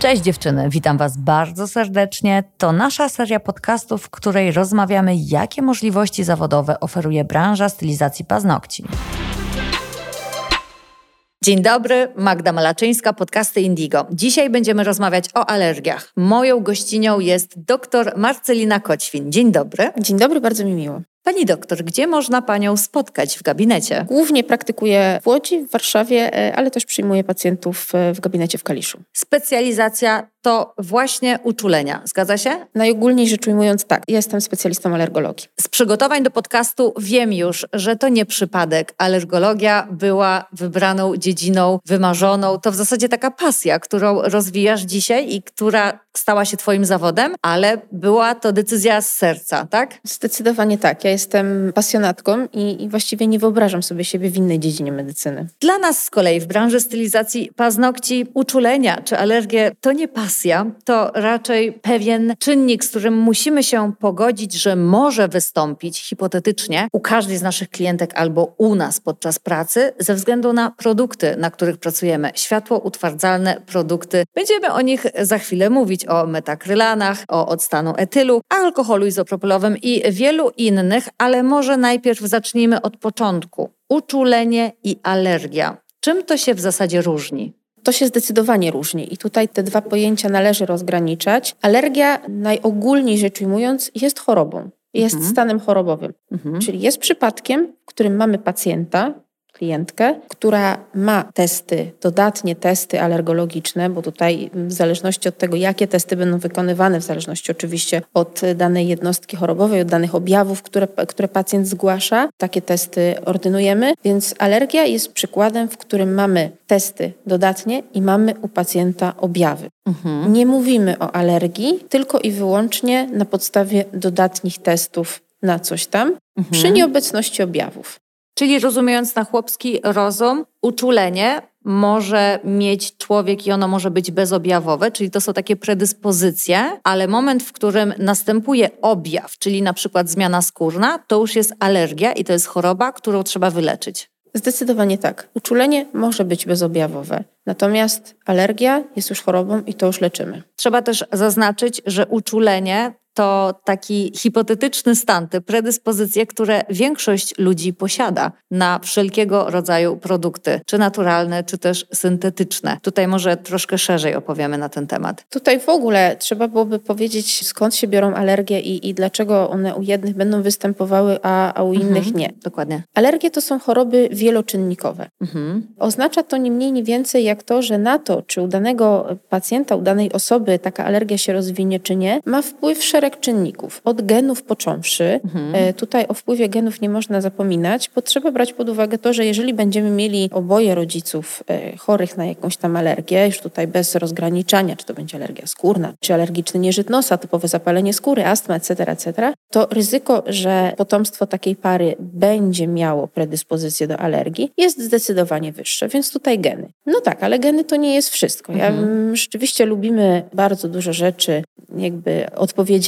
Cześć dziewczyny, witam Was bardzo serdecznie. To nasza seria podcastów, w której rozmawiamy, jakie możliwości zawodowe oferuje branża stylizacji paznokci. Dzień dobry, Magda Malaczyńska, podcasty Indigo. Dzisiaj będziemy rozmawiać o alergiach. Moją gościnią jest dr Marcelina Koćwin. Dzień dobry. Dzień dobry, bardzo mi miło. Pani doktor, gdzie można Panią spotkać w gabinecie? Głównie praktykuję w Łodzi, w Warszawie, e, ale też przyjmuję pacjentów e, w gabinecie w Kaliszu. Specjalizacja to właśnie uczulenia, zgadza się? Najogólniej rzecz ujmując tak, jestem specjalistą alergologii. Z przygotowań do podcastu wiem już, że to nie przypadek. Alergologia była wybraną dziedziną, wymarzoną. To w zasadzie taka pasja, którą rozwijasz dzisiaj i która stała się Twoim zawodem, ale była to decyzja z serca, tak? Zdecydowanie tak. Ja jestem pasjonatką i, i właściwie nie wyobrażam sobie siebie w innej dziedzinie medycyny. Dla nas z kolei w branży stylizacji paznokci uczulenia czy alergie to nie pasja, to raczej pewien czynnik, z którym musimy się pogodzić, że może wystąpić hipotetycznie u każdej z naszych klientek albo u nas podczas pracy ze względu na produkty, na których pracujemy. Światło utwardzalne produkty. Będziemy o nich za chwilę mówić, o metakrylanach, o odstanu etylu, alkoholu izopropylowym i wielu innych, ale może najpierw zacznijmy od początku. Uczulenie i alergia. Czym to się w zasadzie różni? To się zdecydowanie różni i tutaj te dwa pojęcia należy rozgraniczać. Alergia, najogólniej rzecz ujmując, jest chorobą, jest mhm. stanem chorobowym, mhm. czyli jest przypadkiem, w którym mamy pacjenta, klientkę, która ma testy, dodatnie testy alergologiczne, bo tutaj w zależności od tego, jakie testy będą wykonywane, w zależności oczywiście od danej jednostki chorobowej, od danych objawów, które, które pacjent zgłasza, takie testy ordynujemy. Więc alergia jest przykładem, w którym mamy testy dodatnie i mamy u pacjenta objawy. Mhm. Nie mówimy o alergii tylko i wyłącznie na podstawie dodatnich testów na coś tam, mhm. przy nieobecności objawów. Czyli rozumiejąc na chłopski rozum, uczulenie może mieć człowiek i ono może być bezobjawowe, czyli to są takie predyspozycje, ale moment, w którym następuje objaw, czyli na przykład zmiana skórna, to już jest alergia i to jest choroba, którą trzeba wyleczyć. Zdecydowanie tak. Uczulenie może być bezobjawowe, natomiast alergia jest już chorobą i to już leczymy. Trzeba też zaznaczyć, że uczulenie to taki hipotetyczny stan, te predyspozycje, które większość ludzi posiada na wszelkiego rodzaju produkty, czy naturalne, czy też syntetyczne. Tutaj może troszkę szerzej opowiemy na ten temat. Tutaj w ogóle trzeba byłoby powiedzieć, skąd się biorą alergie i, i dlaczego one u jednych będą występowały, a, a u innych mhm, nie. Dokładnie. Alergie to są choroby wieloczynnikowe. Mhm. Oznacza to nie mniej, nie więcej jak to, że na to, czy u danego pacjenta, u danej osoby taka alergia się rozwinie, czy nie, ma wpływ szereg szereg czynników, od genów począwszy. Mhm. E, tutaj o wpływie genów nie można zapominać, bo trzeba brać pod uwagę to, że jeżeli będziemy mieli oboje rodziców e, chorych na jakąś tam alergię, już tutaj bez rozgraniczania, czy to będzie alergia skórna, czy alergiczny nieżyt nosa, typowe zapalenie skóry, astma, etc., etc., to ryzyko, że potomstwo takiej pary będzie miało predyspozycję do alergii, jest zdecydowanie wyższe, więc tutaj geny. No tak, ale geny to nie jest wszystko. Ja mhm. rzeczywiście lubimy bardzo dużo rzeczy, jakby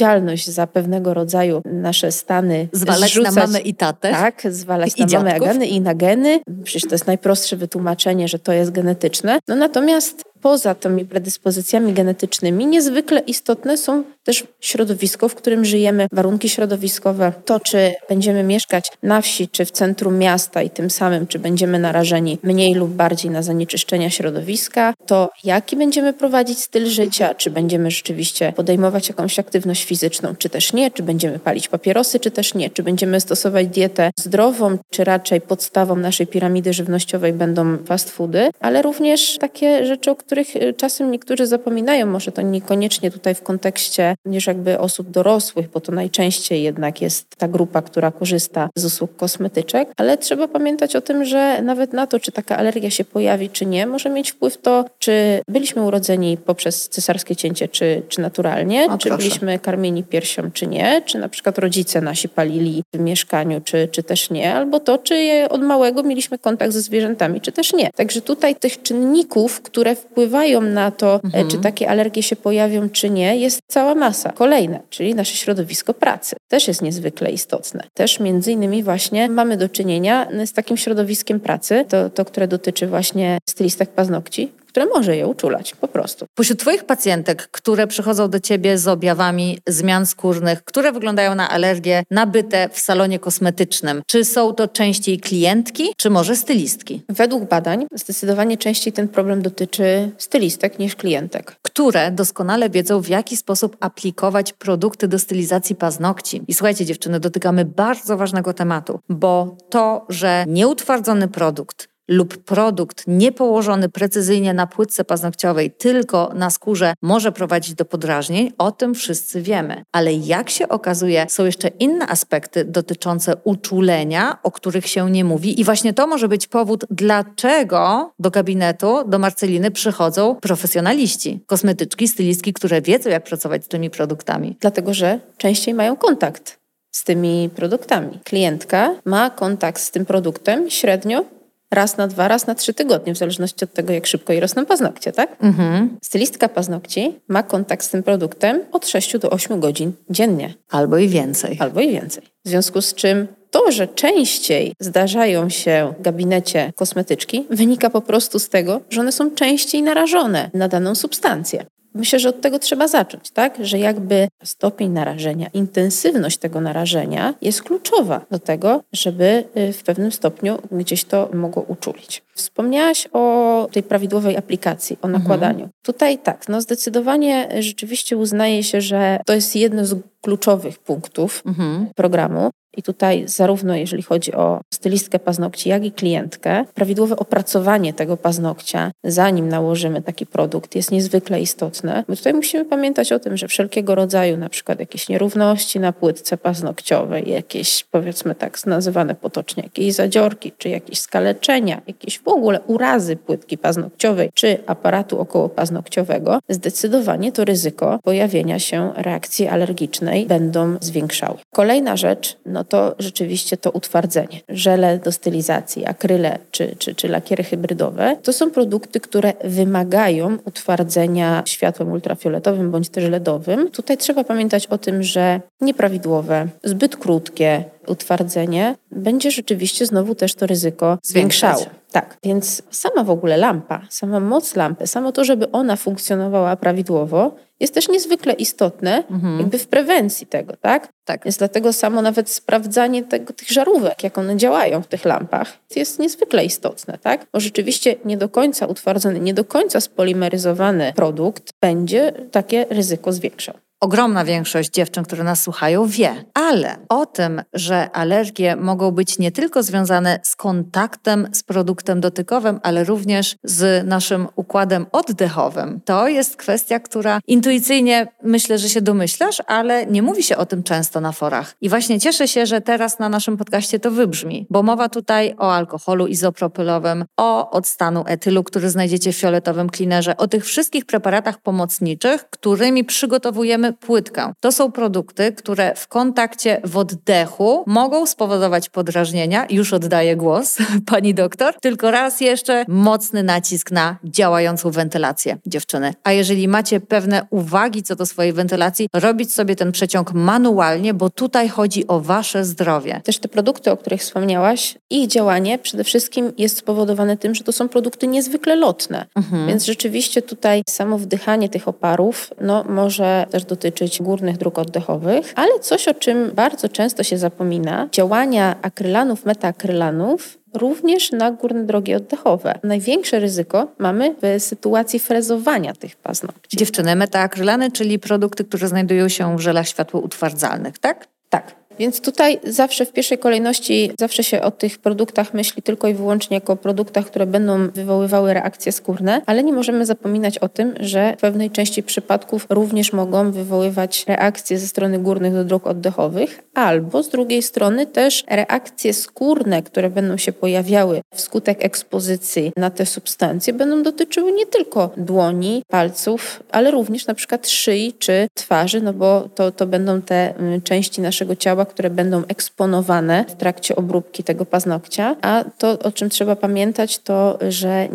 odpowiedzialność za pewnego rodzaju nasze stany zwalać zrzucać, na mamę i tatę. Tak, zwalać na mamę geny i na geny. Przecież to jest najprostsze wytłumaczenie, że to jest genetyczne. No natomiast poza tymi predyspozycjami genetycznymi niezwykle istotne są też środowisko, w którym żyjemy, warunki środowiskowe, to czy będziemy mieszkać na wsi czy w centrum miasta i tym samym czy będziemy narażeni mniej lub bardziej na zanieczyszczenia środowiska, to jaki będziemy prowadzić styl życia, czy będziemy rzeczywiście podejmować jakąś aktywność fizyczną, czy też nie, czy będziemy palić papierosy, czy też nie, czy będziemy stosować dietę zdrową, czy raczej podstawą naszej piramidy żywnościowej będą fast foody, ale również takie rzeczy, o których których y, czasem niektórzy zapominają, może to niekoniecznie tutaj w kontekście niż jakby osób dorosłych, bo to najczęściej jednak jest ta grupa, która korzysta z usług kosmetyczek, ale trzeba pamiętać o tym, że nawet na to, czy taka alergia się pojawi, czy nie, może mieć wpływ to, czy byliśmy urodzeni poprzez cesarskie cięcie, czy, czy naturalnie, o, czy proszę. byliśmy karmieni piersią, czy nie, czy na przykład rodzice nasi palili w mieszkaniu, czy, czy też nie, albo to, czy od małego mieliśmy kontakt ze zwierzętami, czy też nie. Także tutaj tych czynników, które wpływają wpływają na to, e, mhm. czy takie alergie się pojawią, czy nie, jest cała masa. Kolejne, czyli nasze środowisko pracy, też jest niezwykle istotne. Też między innymi właśnie mamy do czynienia z takim środowiskiem pracy, to, to które dotyczy właśnie stylistek paznokci, które może je uczulać po prostu. Pośród Twoich pacjentek, które przychodzą do Ciebie z objawami zmian skórnych, które wyglądają na alergię nabyte w salonie kosmetycznym, czy są to częściej klientki, czy może stylistki? Według badań zdecydowanie częściej ten problem dotyczy stylistek niż klientek. Które doskonale wiedzą, w jaki sposób aplikować produkty do stylizacji paznokci. I słuchajcie, dziewczyny, dotykamy bardzo ważnego tematu, bo to, że nieutwardzony produkt lub produkt niepołożony precyzyjnie na płytce paznokciowej, tylko na skórze, może prowadzić do podrażnień, o tym wszyscy wiemy. Ale jak się okazuje, są jeszcze inne aspekty dotyczące uczulenia, o których się nie mówi, i właśnie to może być powód, dlaczego do gabinetu, do Marceliny przychodzą profesjonaliści, kosmetyczki, stylistki, które wiedzą, jak pracować z tymi produktami. Dlatego, że częściej mają kontakt z tymi produktami. Klientka ma kontakt z tym produktem średnio raz na dwa, raz na trzy tygodnie, w zależności od tego, jak szybko jej rosną paznokcie, tak? Mhm. Stylistka paznokci ma kontakt z tym produktem od 6 do 8 godzin dziennie. Albo i więcej. Albo i więcej. W związku z czym to, że częściej zdarzają się w gabinecie kosmetyczki, wynika po prostu z tego, że one są częściej narażone na daną substancję. Myślę, że od tego trzeba zacząć, tak? Że jakby stopień narażenia, intensywność tego narażenia jest kluczowa do tego, żeby y, w pewnym stopniu gdzieś to mogło uczulić. Wspomniałaś o tej prawidłowej aplikacji, o nakładaniu. Mhm. Tutaj tak, no zdecydowanie rzeczywiście uznaje się, że to jest jedno z kluczowych punktów mhm. programu. I tutaj zarówno jeżeli chodzi o stylistkę paznokci, jak i klientkę, prawidłowe opracowanie tego paznokcia, zanim nałożymy taki produkt, jest niezwykle istotne. Bo tutaj musimy pamiętać o tym, że wszelkiego rodzaju na przykład jakieś nierówności na płytce paznokciowej, jakieś powiedzmy tak nazywane potocznie, jakieś zadziorki, czy jakieś skaleczenia, jakieś w ogóle urazy płytki paznokciowej, czy aparatu okołopaznokciowego, zdecydowanie to ryzyko pojawienia się reakcji alergicznej będą zwiększały. Kolejna rzecz, no to rzeczywiście to utwardzenie. Żele do stylizacji, akryle czy, czy, czy lakiery hybrydowe to są produkty, które wymagają utwardzenia światłem ultrafioletowym bądź też LEDowym. Tutaj trzeba pamiętać o tym, że nieprawidłowe, zbyt krótkie utwardzenie będzie rzeczywiście znowu też to ryzyko zwiększało. Tak, więc sama w ogóle lampa, sama moc lampy, samo to, żeby ona funkcjonowała prawidłowo, jest też niezwykle istotne mhm. jakby w prewencji tego, tak? Tak. Więc dlatego samo nawet sprawdzanie tego, tych żarówek, jak one działają w tych lampach, jest niezwykle istotne, tak? Bo rzeczywiście nie do końca utwardzony, nie do końca spolimeryzowany produkt będzie takie ryzyko zwiększał ogromna większość dziewczyn, które nas słuchają, wie. Ale o tym, że alergie mogą być nie tylko związane z kontaktem z produktem dotykowym, ale również z naszym układem oddechowym, to jest kwestia, która intuicyjnie myślę, że się domyślasz, ale nie mówi się o tym często na forach. I właśnie cieszę się, że teraz na naszym podcaście to wybrzmi, bo mowa tutaj o alkoholu izopropylowym, o odstanu etylu, który znajdziecie w fioletowym cleanerze, o tych wszystkich preparatach pomocniczych, którymi przygotowujemy płytkę. To są produkty, które w kontakcie w oddechu mogą spowodować podrażnienia. Już oddaję głos pani doktor. Tylko raz jeszcze mocny nacisk na działającą wentylację dziewczyny. A jeżeli macie pewne uwagi co do swojej wentylacji, robić sobie ten przeciąg manualnie, bo tutaj chodzi o wasze zdrowie. Też te produkty, o których wspomniałaś, ich działanie przede wszystkim jest spowodowane tym, że to są produkty niezwykle lotne. Mhm. Więc rzeczywiście tutaj samo wdychanie tych oparów no, może też dotyczyć dotyczyć górnych dróg oddechowych, ale coś, o czym bardzo często się zapomina, działania akrylanów, metaakrylanów również na górne drogi oddechowe. Największe ryzyko mamy w sytuacji frezowania tych paznokci. Dziewczyny, metaakrylany, czyli produkty, które znajdują się w żelach światłoutwardzalnych, tak? Tak. Więc tutaj zawsze w pierwszej kolejności zawsze się o tych produktach myśli tylko i wyłącznie jako produktach, które będą wywoływały reakcje skórne, ale nie możemy zapominać o tym, że w pewnej części przypadków również mogą wywoływać reakcje ze strony górnych do dróg oddechowych, albo z drugiej strony też reakcje skórne, które będą się pojawiały wskutek ekspozycji na te substancje, będą dotyczyły nie tylko dłoni, palców, ale również na przykład szyi czy twarzy, no bo to, to będą te mm, części naszego ciała, które będą eksponowane w trakcie obróbki tego paznokcia. A to, o czym trzeba pamiętać, to, że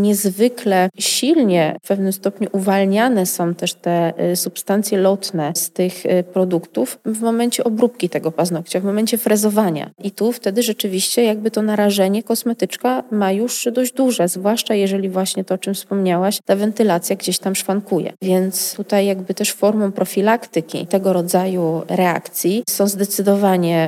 niezwykle silnie w pewnym stopniu uwalniane są też te y, substancje lotne z tych y, produktów w momencie obróbki tego paznokcia, w momencie frezowania. I tu wtedy rzeczywiście jakby to narażenie kosmetyczka ma już dość duże, zwłaszcza jeżeli właśnie to, o czym wspomniałaś, ta wentylacja gdzieś tam szwankuje. Więc tutaj jakby też formą profilaktyki tego rodzaju reakcji są zdecydowanie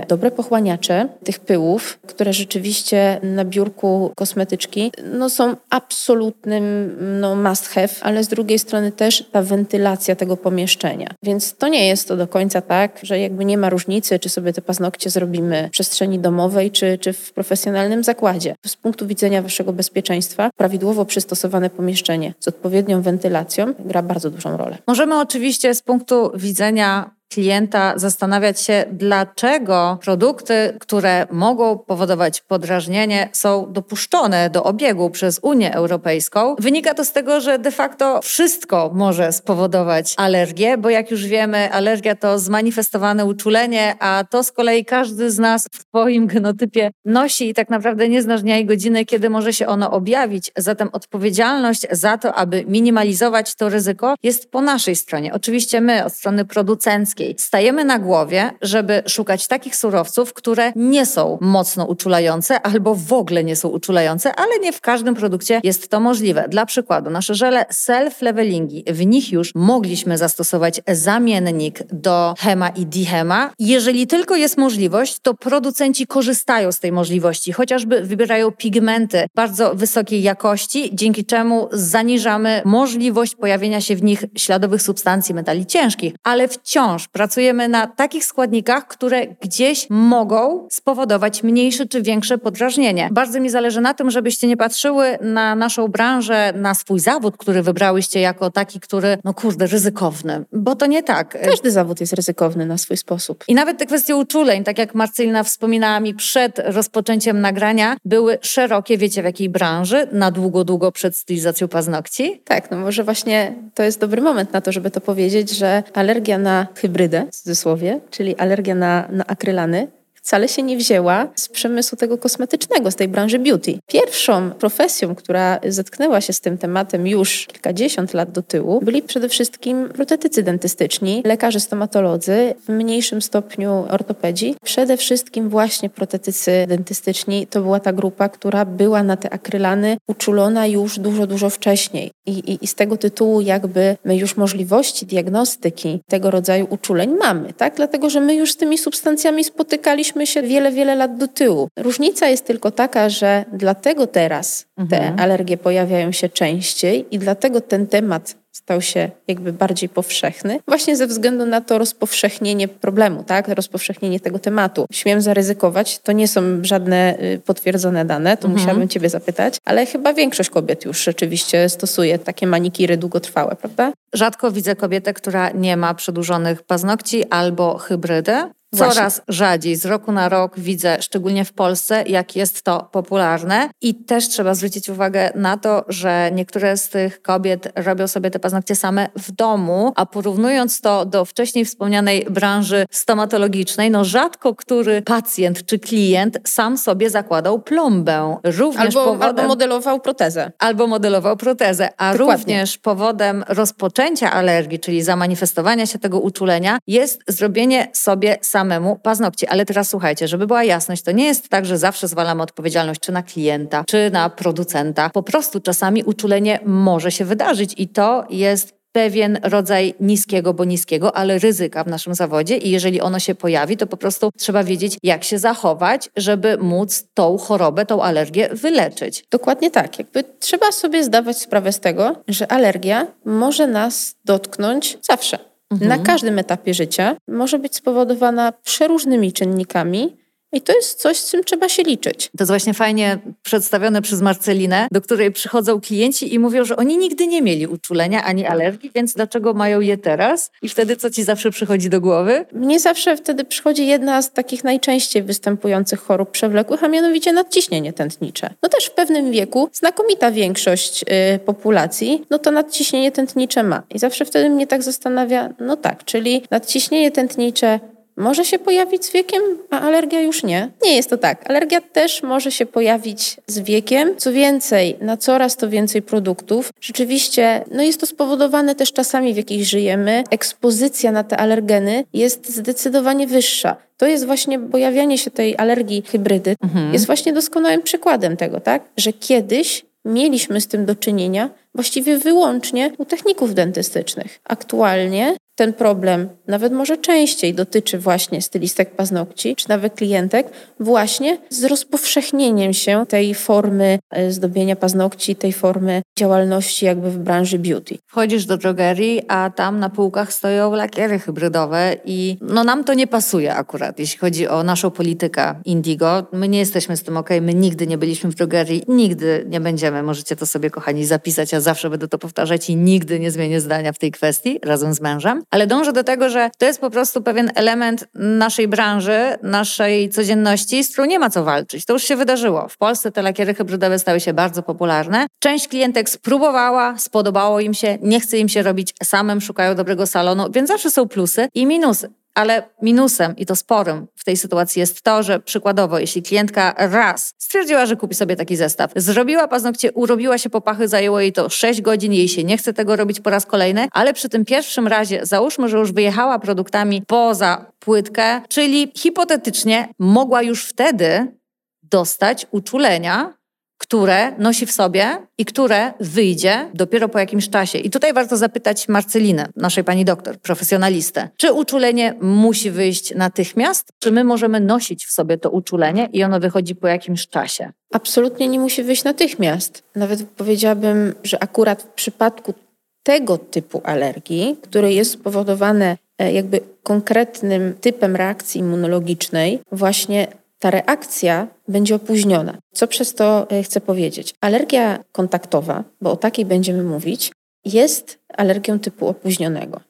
dobre pochłaniacze tych pyłów, które rzeczywiście na biurku kosmetyczki no, są absolutnym no, must have, ale z drugiej strony też ta wentylacja tego pomieszczenia. Więc to nie jest to do końca tak, że jakby nie ma różnicy, czy sobie te paznokcie zrobimy w przestrzeni domowej, czy, czy w profesjonalnym zakładzie. Z punktu widzenia waszego bezpieczeństwa prawidłowo przystosowane pomieszczenie z odpowiednią wentylacją gra bardzo dużą rolę. Możemy oczywiście z punktu widzenia klienta zastanawiać się, dlaczego produkty, które mogą powodować podrażnienie, są dopuszczone do obiegu przez Unię Europejską. Wynika to z tego, że de facto wszystko może spowodować alergię, bo jak już wiemy, alergia to zmanifestowane uczulenie, a to z kolei każdy z nas w swoim genotypie nosi i tak naprawdę nie znasz dnia i godziny, kiedy może się ono objawić. Zatem odpowiedzialność za to, aby minimalizować to ryzyko, jest po naszej stronie. Oczywiście my, od strony producenckiej, Stajemy na głowie, żeby szukać takich surowców, które nie są mocno uczulające albo w ogóle nie są uczulające, ale nie w każdym produkcie jest to możliwe. Dla przykładu, nasze żele self-levelingi, w nich już mogliśmy zastosować zamiennik do hema i dihema. Jeżeli tylko jest możliwość, to producenci korzystają z tej możliwości, chociażby wybierają pigmenty bardzo wysokiej jakości, dzięki czemu zaniżamy możliwość pojawienia się w nich śladowych substancji metali ciężkich, ale wciąż pracujemy na takich składnikach, które gdzieś mogą spowodować mniejsze czy większe podrażnienie. Bardzo mi zależy na tym, żebyście nie patrzyły na naszą branżę, na swój zawód, który wybrałyście jako taki, który, no kurde, ryzykowny, bo to nie tak. Każdy zawód jest ryzykowny na swój sposób. I nawet te kwestie uczuleń, tak jak Marcelina wspominała mi przed rozpoczęciem nagrania, były szerokie, wiecie w jakiej branży, na długo, długo przed stylizacją paznokci? Tak, no może właśnie to jest dobry moment na to, żeby to powiedzieć, że alergia na hybryd hybrydę, w cudzysłowie, czyli alergia na, na akrylany, wcale się nie wzięła z przemysłu tego kosmetycznego, z tej branży beauty. Pierwszą profesją, która zetknęła się z tym tematem już kilkadziesiąt lat do tyłu, byli przede wszystkim protetycy dentystyczni, lekarze stomatolodzy, w mniejszym stopniu ortopedzi. Przede wszystkim właśnie protetycy dentystyczni to była ta grupa, która była na te akrylany uczulona już dużo, dużo wcześniej. I, i, i z tego tytułu jakby my już możliwości diagnostyki tego rodzaju uczuleń mamy, tak? Dlatego, że my już z tymi substancjami spotykaliśmy cofnęliśmy się wiele, wiele lat do tyłu. Różnica jest tylko taka, że dlatego teraz te mhm. alergie pojawiają się częściej i dlatego ten temat stał się jakby bardziej powszechny, właśnie ze względu na to rozpowszechnienie problemu, tak? Rozpowszechnienie tego tematu. Śmiem zaryzykować, to nie są żadne y, potwierdzone dane, to mhm. musiałabym ciebie zapytać, ale chyba większość kobiet już rzeczywiście stosuje takie manikiry długotrwałe, prawda? Rzadko widzę kobietę, która nie ma przedłużonych paznokci albo hybrydę. Coraz Właśnie. rzadziej, z roku na rok widzę, szczególnie w Polsce, jak jest to popularne. I też trzeba zwrócić uwagę na to, że niektóre z tych kobiet robią sobie te paznokcie same w domu, a porównując to do wcześniej wspomnianej branży stomatologicznej, no rzadko który pacjent czy klient sam sobie zakładał plombę. Również albo, powodem, albo modelował protezę. Albo modelował protezę, a Dokładnie. również powodem rozpoczęcia alergii, czyli zamanifestowania się tego uczulenia, jest zrobienie sobie sam samemu paznokcie. Ale teraz słuchajcie, żeby była jasność, to nie jest tak, że zawsze zwalamy odpowiedzialność czy na klienta, czy na producenta. Po prostu czasami uczulenie może się wydarzyć i to jest pewien rodzaj niskiego, bo niskiego, ale ryzyka w naszym zawodzie i jeżeli ono się pojawi, to po prostu trzeba wiedzieć, jak się zachować, żeby móc tą chorobę, tą alergię wyleczyć. Dokładnie tak. Jakby trzeba sobie zdawać sprawę z tego, że alergia może nas dotknąć zawsze mhm. na każdym etapie życia może być spowodowana przeróżnymi czynnikami, i to jest coś, z czym trzeba się liczyć. To jest właśnie fajnie przedstawione przez Marcelinę, do której przychodzą klienci i mówią, że oni nigdy nie mieli uczulenia ani alergii, więc dlaczego mają je teraz? I wtedy co ci zawsze przychodzi do głowy? Mnie zawsze wtedy przychodzi jedna z takich najczęściej występujących chorób przewlekłych, a mianowicie nadciśnienie tętnicze. No też w pewnym wieku znakomita większość y, populacji, no to nadciśnienie tętnicze ma. I zawsze wtedy mnie tak zastanawia, no tak, czyli nadciśnienie tętnicze może się pojawić z wiekiem, a alergia już nie. Nie jest to tak. Alergia też może się pojawić z wiekiem. Co więcej, na coraz to więcej produktów. Rzeczywiście, no jest to spowodowane też czasami, w jakich żyjemy. Ekspozycja na te alergeny jest zdecydowanie wyższa. To jest właśnie pojawianie się tej alergii hybrydy, mhm. jest właśnie doskonałym przykładem tego, tak? Że kiedyś mieliśmy z tym do czynienia właściwie wyłącznie u techników dentystycznych. Aktualnie ten problem nawet może częściej dotyczy właśnie stylistek paznokci, czy nawet klientek, właśnie z rozpowszechnieniem się tej formy e, zdobienia paznokci, tej formy działalności jakby w branży beauty. Wchodzisz do drogerii, a tam na półkach stoją lakiery hybrydowe i no nam to nie pasuje akurat, jeśli chodzi o naszą politykę Indigo. My nie jesteśmy z tym ok, my nigdy nie byliśmy w drogerii, nigdy nie będziemy. Możecie to sobie, kochani, zapisać. Ja zawsze będę to powtarzać i nigdy nie zmienię zdania w tej kwestii razem z mężem ale dążę do tego, że to jest po prostu pewien element naszej branży, naszej codzienności, z którą nie ma co walczyć. To już się wydarzyło. W Polsce te lakiery hybrydowe stały się bardzo popularne. Część klientek spróbowała, spodobało im się, nie chce im się robić samym, szukają dobrego salonu, więc zawsze są plusy i minusy. Ale minusem, i to sporym w tej sytuacji jest to, że przykładowo, jeśli klientka raz stwierdziła, że kupi sobie taki zestaw, zrobiła paznokcie, urobiła się popachy, zajęło jej to 6 godzin, jej się nie chce tego robić po raz kolejny, ale przy tym pierwszym razie załóżmy, że już wyjechała produktami poza płytkę, czyli hipotetycznie mogła już wtedy dostać uczulenia, które nosi w sobie i które wyjdzie dopiero po jakimś czasie. I tutaj warto zapytać Marcelinę, naszej pani doktor, profesjonalistę, czy uczulenie musi wyjść natychmiast, czy my możemy nosić w sobie to uczulenie i ono wychodzi po jakimś czasie? Absolutnie nie musi wyjść natychmiast. Nawet powiedziałabym, że akurat w przypadku tego typu alergii, które jest spowodowane jakby konkretnym typem reakcji immunologicznej, właśnie ta reakcja będzie opóźniona. Co przez to e, chcę powiedzieć? Alergia kontaktowa, bo o takiej będziemy mówić, jest alergią typu opóźnionego.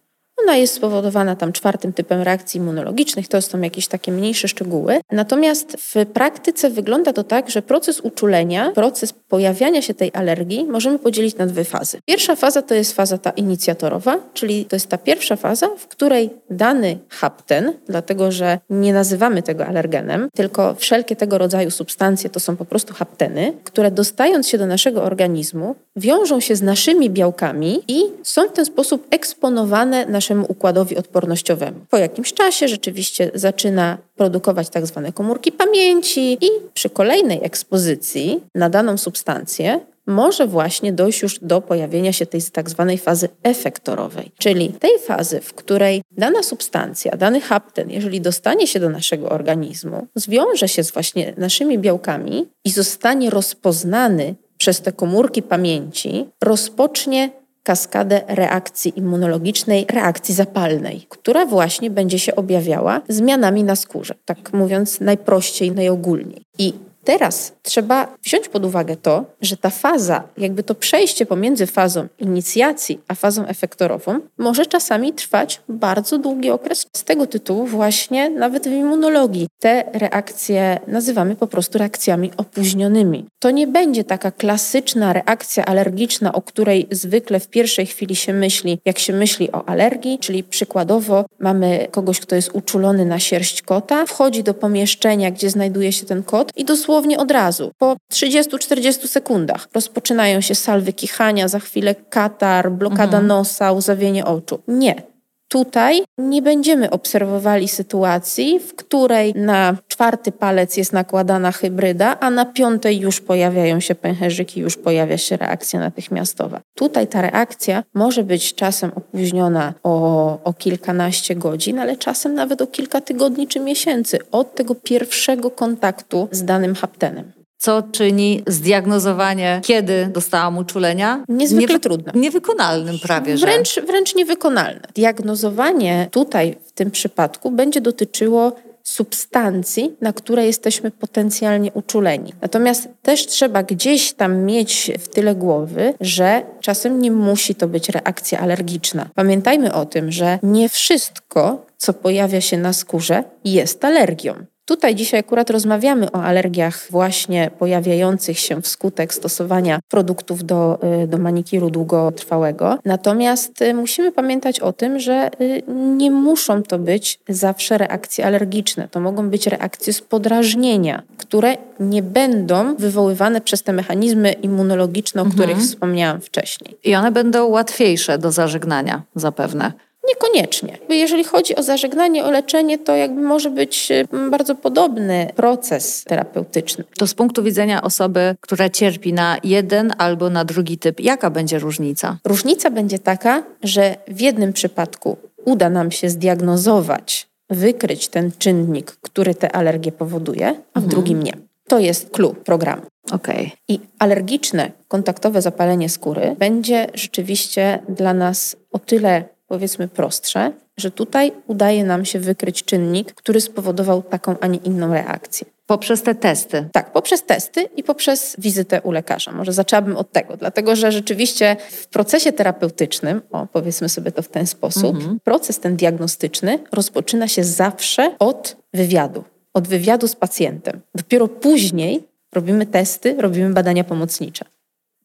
Ona jest spowodowana tam czwartym typem reakcji immunologicznych, to są jakieś takie mniejsze szczegóły. Natomiast w praktyce wygląda to tak, że proces uczulenia, proces pojawiania się tej alergii możemy podzielić na dwie fazy. Pierwsza faza to jest faza ta inicjatorowa, czyli to jest ta pierwsza faza, w której dany hapten, dlatego że nie nazywamy tego alergenem, tylko wszelkie tego rodzaju substancje to są po prostu hapteny, które dostając się do naszego organizmu, wiążą się z naszymi białkami i są w ten sposób eksponowane naszemu naszemu układowi odpornościowemu. Po jakimś czasie rzeczywiście zaczyna produkować tak zwane komórki pamięci i przy kolejnej ekspozycji na daną substancję może właśnie dojść już do pojawienia się tej tak zwanej fazy efektorowej, czyli tej fazy, w której dana substancja, dany hapten, jeżeli dostanie się do naszego organizmu, zwiąże się z właśnie naszymi białkami i zostanie rozpoznany przez te komórki pamięci, rozpocznie kaskadę reakcji immunologicznej, reakcji zapalnej, która właśnie będzie się objawiała zmianami na skórze, tak mówiąc najprościej, najogólniej. I Teraz trzeba wziąć pod uwagę to, że ta faza, jakby to przejście pomiędzy fazą inicjacji a fazą efektorową, może czasami trwać bardzo długi okres. Z tego tytułu, właśnie nawet w immunologii, te reakcje nazywamy po prostu reakcjami opóźnionymi. To nie będzie taka klasyczna reakcja alergiczna, o której zwykle w pierwszej chwili się myśli, jak się myśli o alergii, czyli przykładowo mamy kogoś, kto jest uczulony na sierść kota, wchodzi do pomieszczenia, gdzie znajduje się ten kot i dosłownie od razu. Po 30-40 sekundach rozpoczynają się salwy kichania, za chwilę katar, blokada mhm. nosa, łzawienie oczu. Nie. Tutaj nie będziemy obserwowali sytuacji, w której na czwarty palec jest nakładana hybryda, a na piątej już pojawiają się pęcherzyki, już pojawia się reakcja natychmiastowa. Tutaj ta reakcja może być czasem opóźniona o, o kilkanaście godzin, ale czasem nawet o kilka tygodni czy miesięcy od tego pierwszego kontaktu z danym haptenem co czyni zdiagnozowanie, kiedy dostałam uczulenia, niezwykle trudne. Niewykonalnym prawie. Że. Wręcz, wręcz niewykonalne. Diagnozowanie tutaj w tym przypadku będzie dotyczyło substancji, na które jesteśmy potencjalnie uczuleni. Natomiast też trzeba gdzieś tam mieć w tyle głowy, że czasem nie musi to być reakcja alergiczna. Pamiętajmy o tym, że nie wszystko, co pojawia się na skórze, jest alergią. Tutaj dzisiaj akurat rozmawiamy o alergiach właśnie pojawiających się wskutek stosowania produktów do, y, do manikiru długotrwałego. Natomiast y, musimy pamiętać o tym, że y, nie muszą to być zawsze reakcje alergiczne. To mogą być reakcje z podrażnienia, które nie będą wywoływane przez te mechanizmy immunologiczne, o mhm. których wspomniałam wcześniej. I one będą łatwiejsze do zażegnania zapewne. Niekoniecznie. Jeżeli chodzi o zażegnanie, o leczenie, to jakby może być y, bardzo podobny proces terapeutyczny. To z punktu widzenia osoby, która cierpi na jeden albo na drugi typ, jaka będzie różnica? Różnica będzie taka, że w jednym przypadku uda nam się zdiagnozować, wykryć ten czynnik, który te alergie powoduje, a w mhm. drugim nie. To jest clue programu. Okay. I alergiczne, kontaktowe zapalenie skóry będzie rzeczywiście dla nas o tyle powiedzmy prostsze, że tutaj udaje nam się wykryć czynnik, który spowodował taką, a nie inną reakcję. Poprzez te testy. Tak, poprzez testy i poprzez wizytę u lekarza. Może zaczęłabym od tego, dlatego że rzeczywiście w procesie terapeutycznym, o powiedzmy sobie to w ten sposób, mhm. proces ten diagnostyczny rozpoczyna się zawsze od wywiadu, od wywiadu z pacjentem. Dopiero później robimy testy, robimy badania pomocnicze.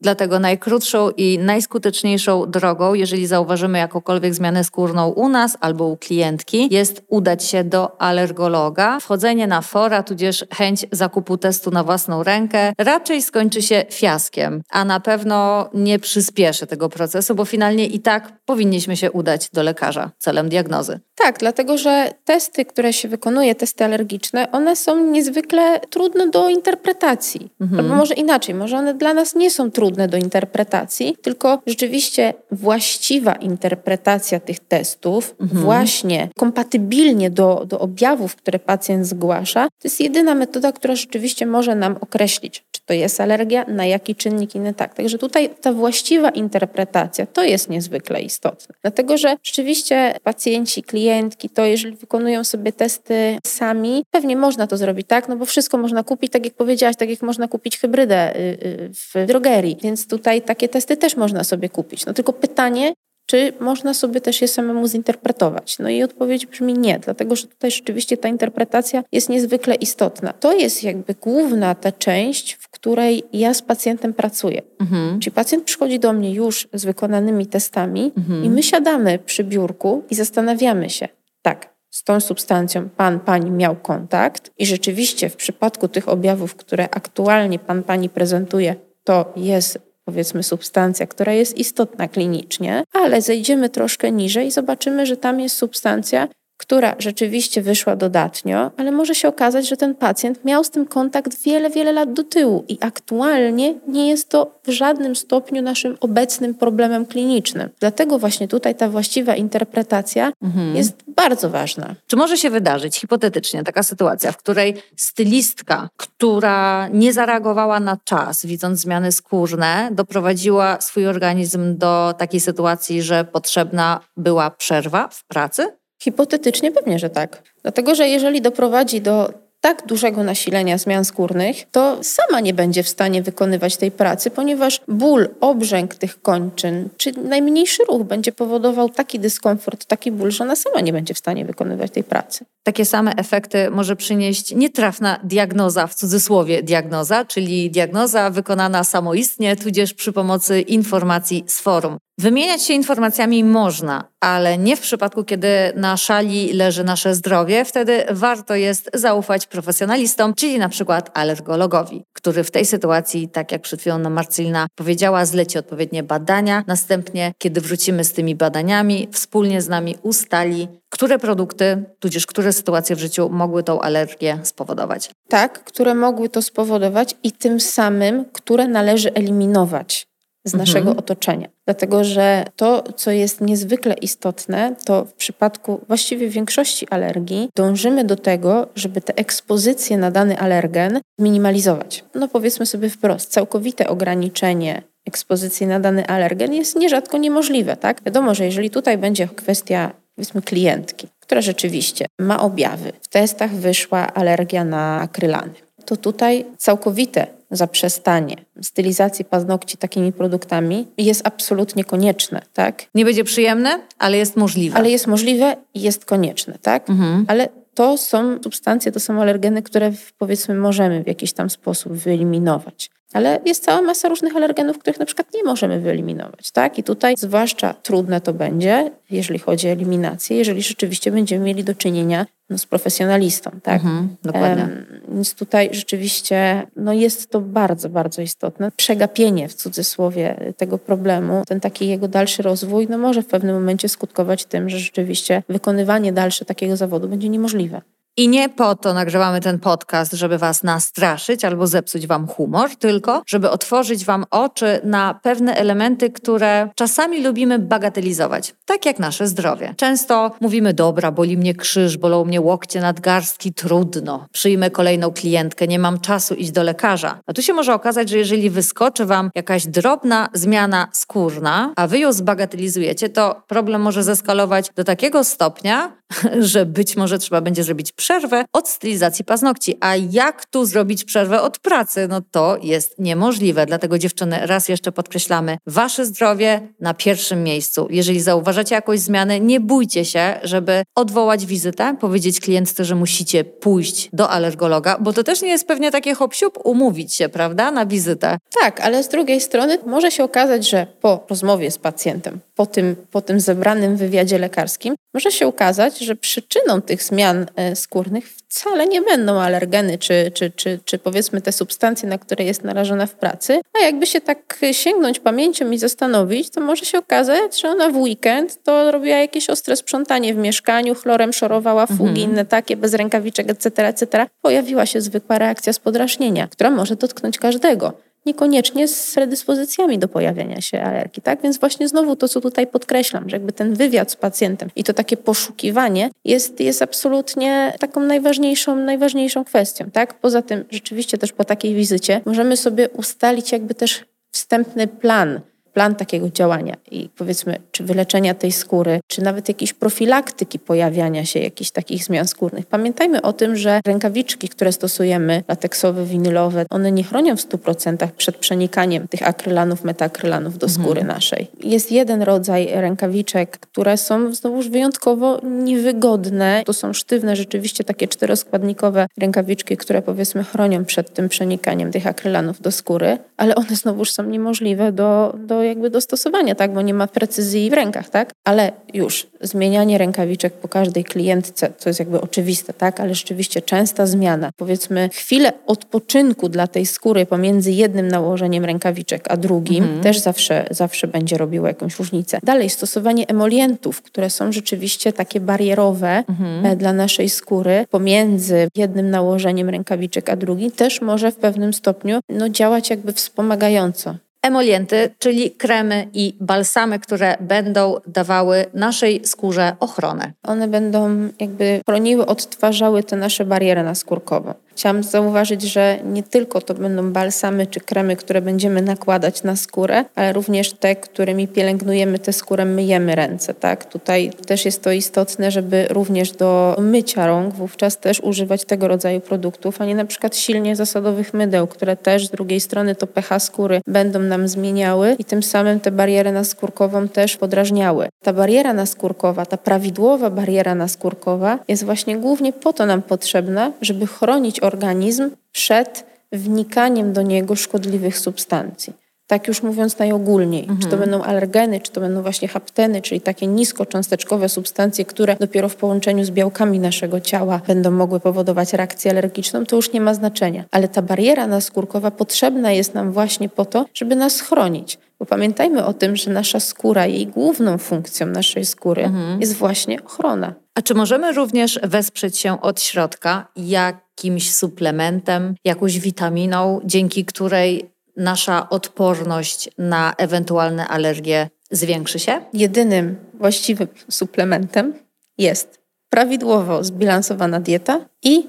Dlatego najkrótszą i najskuteczniejszą drogą, jeżeli zauważymy jakąkolwiek zmianę skórną u nas albo u klientki, jest udać się do alergologa. Wchodzenie na fora, tudzież chęć zakupu testu na własną rękę raczej skończy się fiaskiem, a na pewno nie przyspieszy tego procesu, bo finalnie i tak powinniśmy się udać do lekarza celem diagnozy. Tak, dlatego że testy, które się wykonuje, testy alergiczne, one są niezwykle trudne do interpretacji. Mhm. Albo może inaczej, może one dla nas nie są trudne do interpretacji, tylko rzeczywiście właściwa interpretacja tych testów, mhm. właśnie kompatybilnie do, do objawów, które pacjent zgłasza, to jest jedyna metoda, która rzeczywiście może nam określić, to jest alergia, na jaki czynnik inny tak. Także tutaj ta właściwa interpretacja to jest niezwykle istotne. Dlatego, że rzeczywiście pacjenci, klientki, to jeżeli wykonują sobie testy sami, pewnie można to zrobić, tak? No bo wszystko można kupić, tak jak powiedziałaś, tak jak można kupić hybrydę y, y, w drogerii, więc tutaj takie testy też można sobie kupić. No tylko pytanie, czy można sobie też je samemu zinterpretować? No i odpowiedź brzmi nie, dlatego że tutaj rzeczywiście ta interpretacja jest niezwykle istotna. To jest jakby główna ta część, w której ja z pacjentem pracuję. Mhm. Czyli pacjent przychodzi do mnie już z wykonanymi testami mhm. i my siadamy przy biurku i zastanawiamy się, tak, z tą substancją pan, pani miał kontakt i rzeczywiście w przypadku tych objawów, które aktualnie pan, pani prezentuje, to jest powiedzmy substancja, która jest istotna klinicznie, ale zejdziemy troszkę niżej i zobaczymy, że tam jest substancja, która rzeczywiście wyszła dodatnio, ale może się okazać, że ten pacjent miał z tym kontakt wiele, wiele lat do tyłu i aktualnie nie jest to w żadnym stopniu naszym obecnym problemem klinicznym. Dlatego właśnie tutaj ta właściwa interpretacja mhm. jest bardzo ważna. Czy może się wydarzyć hipotetycznie taka sytuacja, w której stylistka, która nie zareagowała na czas, widząc zmiany skórne, doprowadziła swój organizm do takiej sytuacji, że potrzebna była przerwa w pracy? Hipotetycznie pewnie, że tak. Dlatego, że jeżeli doprowadzi do tak dużego nasilenia zmian skórnych, to sama nie będzie w stanie wykonywać tej pracy, ponieważ ból, obrzęk tych kończyn, czy najmniejszy ruch będzie powodował taki dyskomfort, taki ból, że ona sama nie będzie w stanie wykonywać tej pracy. Takie same efekty może przynieść nietrafna diagnoza, w cudzysłowie diagnoza, czyli diagnoza wykonana samoistnie, tudzież przy pomocy informacji z forum. Wymieniać się informacjami można, ale nie w przypadku, kiedy na szali leży nasze zdrowie. Wtedy warto jest zaufać profesjonalistom, czyli na przykład alergologowi, który w tej sytuacji, tak jak przed chwilą Marcelina powiedziała, zleci odpowiednie badania. Następnie, kiedy wrócimy z tymi badaniami, wspólnie z nami ustali, które produkty, tudzież które sytuacje w życiu mogły tą alergię spowodować. Tak, które mogły to spowodować i tym samym, które należy eliminować z naszego mhm. otoczenia. Dlatego, że to, co jest niezwykle istotne, to w przypadku właściwie większości alergii dążymy do tego, żeby te ekspozycje na dany alergen minimalizować. No powiedzmy sobie wprost, całkowite ograniczenie ekspozycji na dany alergen jest nierzadko niemożliwe, tak? Wiadomo, że jeżeli tutaj będzie kwestia powiedzmy klientki, która rzeczywiście ma objawy, w testach wyszła alergia na akrylany, to tutaj całkowite zaprzestanie stylizacji paznokci takimi produktami jest absolutnie konieczne, tak? Nie będzie przyjemne, ale jest możliwe. Ale jest możliwe i jest konieczne, tak? Mhm. Ale to są substancje, to są alergeny, które powiedzmy możemy w jakiś tam sposób wyeliminować. Ale jest cała masa różnych alergenów, których na przykład nie możemy wyeliminować, tak? I tutaj zwłaszcza trudne to będzie, jeżeli chodzi o eliminację, jeżeli rzeczywiście będziemy mieli do czynienia no, z profesjonalistą, tak? Mhm, dokładnie. Więc tutaj rzeczywiście no, jest to bardzo, bardzo istotne. Przegapienie w cudzysłowie tego problemu, ten taki jego dalszy rozwój, no może w pewnym momencie skutkować tym, że rzeczywiście wykonywanie dalsze takiego zawodu będzie niemożliwe. I nie po to nagrywamy ten podcast, żeby was nastraszyć albo zepsuć wam humor, tylko żeby otworzyć wam oczy na pewne elementy, które czasami lubimy bagatelizować, tak jak nasze zdrowie. Często mówimy, dobra, boli mnie krzyż, bolą mnie łokcie, nadgarstki, trudno. Przyjmę kolejną klientkę, nie mam czasu iść do lekarza. A tu się może okazać, że jeżeli wyskoczy wam jakaś drobna zmiana skórna, a wy ją zbagatelizujecie, to problem może zeskalować do takiego stopnia, że być może trzeba będzie zrobić przerwę od stylizacji paznokci. A jak tu zrobić przerwę od pracy? No to jest niemożliwe. Dlatego dziewczyny, raz jeszcze podkreślamy, wasze zdrowie na pierwszym miejscu. Jeżeli zauważacie jakąś zmianę, nie bójcie się, żeby odwołać wizytę, powiedzieć klientce, że musicie pójść do alergologa, bo to też nie jest pewnie takie hop umówić się, prawda, na wizytę. Tak, ale z drugiej strony może się okazać, że po rozmowie z pacjentem, po tym, po tym zebranym wywiadzie lekarskim, może się okazać, że przyczyną tych zmian e, skórnych wcale nie będą alergeny, czy, czy, czy, czy powiedzmy te substancje, na które jest narażona w pracy. A jakby się tak sięgnąć pamięcią i zastanowić, to może się okazać, że ona w weekend to robiła jakieś ostre sprzątanie w mieszkaniu, chlorem szorowała fugi, mhm. inne takie, bez rękawiczek, etc., etc. Pojawiła się zwykła reakcja z podrażnienia, która może dotknąć każdego niekoniecznie z predyspozycjami do pojawiania się alergii, tak? Więc właśnie znowu to, co tutaj podkreślam, że jakby ten wywiad z pacjentem i to takie poszukiwanie jest, jest absolutnie taką najważniejszą, najważniejszą kwestią, tak? Poza tym rzeczywiście też po takiej wizycie możemy sobie ustalić jakby też wstępny plan, plan takiego działania i powiedzmy, czy wyleczenia tej skóry, czy nawet jakiejś profilaktyki pojawiania się jakichś takich zmian skórnych. Pamiętajmy o tym, że rękawiczki, które stosujemy, lateksowe, winylowe, one nie chronią w 100% przed przenikaniem tych akrylanów, metaakrylanów do skóry mhm. naszej. Jest jeden rodzaj rękawiczek, które są znowuż wyjątkowo niewygodne. To są sztywne, rzeczywiście takie czteroskładnikowe rękawiczki, które powiedzmy chronią przed tym przenikaniem tych akrylanów do skóry, ale one znowuż są niemożliwe do, do jakby dostosowania, tak, bo nie ma precyzji w rękach, tak, ale już zmienianie rękawiczek po każdej klientce, to jest jakby oczywiste, tak, ale rzeczywiście częsta zmiana, powiedzmy chwilę odpoczynku dla tej skóry pomiędzy jednym nałożeniem rękawiczek a drugim mhm. też zawsze, zawsze będzie robiło jakąś różnicę. Dalej, stosowanie emolientów, które są rzeczywiście takie barierowe mhm. E, dla naszej skóry pomiędzy jednym nałożeniem rękawiczek a drugim, też może w pewnym stopniu no, działać jakby wspomagająco emolienty, czyli kremy i balsamy, które będą dawały naszej skórze ochronę. One będą jakby chroniły, odtwarzały te nasze bariery naskórkowe. Chciałam zauważyć, że nie tylko to będą balsamy czy kremy, które będziemy nakładać na skórę, ale również te, którymi pielęgnujemy tę skórę, myjemy ręce. Tak? Tutaj też jest to istotne, żeby również do mycia rąk wówczas też używać tego rodzaju produktów, a nie na przykład silnie zasadowych mydeł, które też z drugiej strony to pH skóry będą nam zmieniały i tym samym tę barierę naskórkową też podrażniały. Ta bariera naskórkowa, ta prawidłowa bariera naskórkowa jest właśnie głównie po to nam potrzebna, żeby chronić organizm przed wnikaniem do niego szkodliwych substancji. Tak już mówiąc najogólniej, mhm. czy to będą alergeny, czy to będą właśnie hapteny, czyli takie niskocząsteczkowe substancje, które dopiero w połączeniu z białkami naszego ciała będą mogły powodować reakcję alergiczną, to już nie ma znaczenia. Ale ta bariera naskórkowa potrzebna jest nam właśnie po to, żeby nas chronić. Bo pamiętajmy o tym, że nasza skóra, jej główną funkcją naszej skóry mhm. jest właśnie ochrona. A czy możemy również wesprzeć się od środka jakimś suplementem, jakąś witaminą, dzięki której nasza odporność na ewentualne alergie zwiększy się? Jedynym właściwym suplementem jest prawidłowo zbilansowana dieta i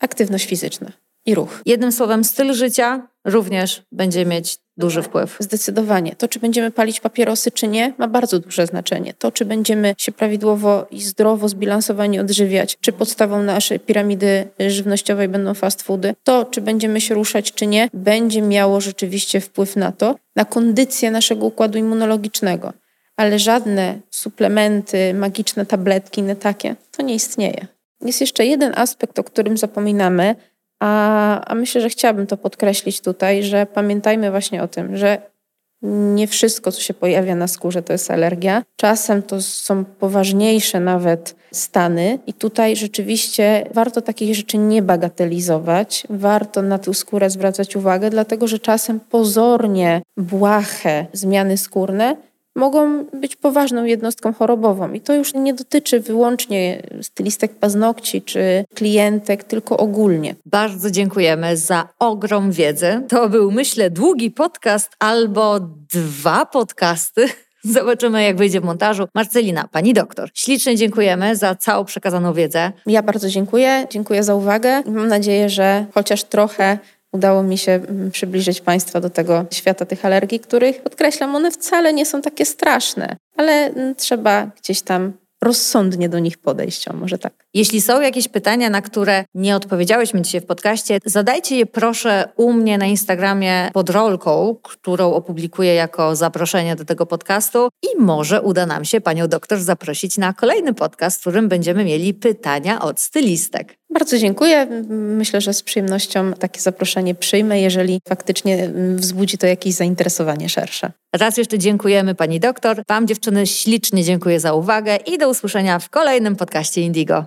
aktywność fizyczna i ruch. Jednym słowem, styl życia również będzie mieć duży wpływ. Zdecydowanie. To, czy będziemy palić papierosy, czy nie, ma bardzo duże znaczenie. To, czy będziemy się prawidłowo i zdrowo, zbilansowanie odżywiać, czy podstawą naszej piramidy żywnościowej będą fast foody, to, czy będziemy się ruszać, czy nie, będzie miało rzeczywiście wpływ na to, na kondycję naszego układu immunologicznego. Ale żadne suplementy, magiczne tabletki, nie takie, to nie istnieje. Jest jeszcze jeden aspekt, o którym zapominamy, a, a myślę, że chciałabym to podkreślić tutaj, że pamiętajmy właśnie o tym, że nie wszystko, co się pojawia na skórze, to jest alergia. Czasem to są poważniejsze nawet stany, i tutaj rzeczywiście warto takich rzeczy nie bagatelizować. Warto na tę skórę zwracać uwagę, dlatego że czasem pozornie błahe zmiany skórne mogą być poważną jednostką chorobową. I to już nie dotyczy wyłącznie stylistek paznokci czy klientek, tylko ogólnie. Bardzo dziękujemy za ogrom wiedzy. To był, myślę, długi podcast albo dwa podcasty. Zobaczymy, jak wyjdzie w montażu. Marcelina, pani doktor, ślicznie dziękujemy za całą przekazaną wiedzę. Ja bardzo dziękuję. Dziękuję za uwagę mam nadzieję, że chociaż trochę udało mi się mm, przybliżyć Państwa do tego świata tych alergii, których, podkreślam, one wcale nie są takie straszne, ale mm, trzeba gdzieś tam rozsądnie do nich podejść, o może tak. Jeśli są jakieś pytania, na które nie odpowiedziałyśmy dzisiaj w podcaście, zadajcie je proszę u mnie na Instagramie pod rolką, którą opublikuję jako zaproszenie do tego podcastu i może uda nam się panią doktor zaprosić na kolejny podcast, w którym będziemy mieli pytania od stylistek. Bardzo dziękuję. Myślę, że z przyjemnością takie zaproszenie przyjmę, jeżeli faktycznie wzbudzi to jakieś zainteresowanie szersze. Raz jeszcze dziękujemy pani doktor. Wam dziewczyny ślicznie dziękuję za uwagę i do usłyszenia w kolejnym podcaście Indigo.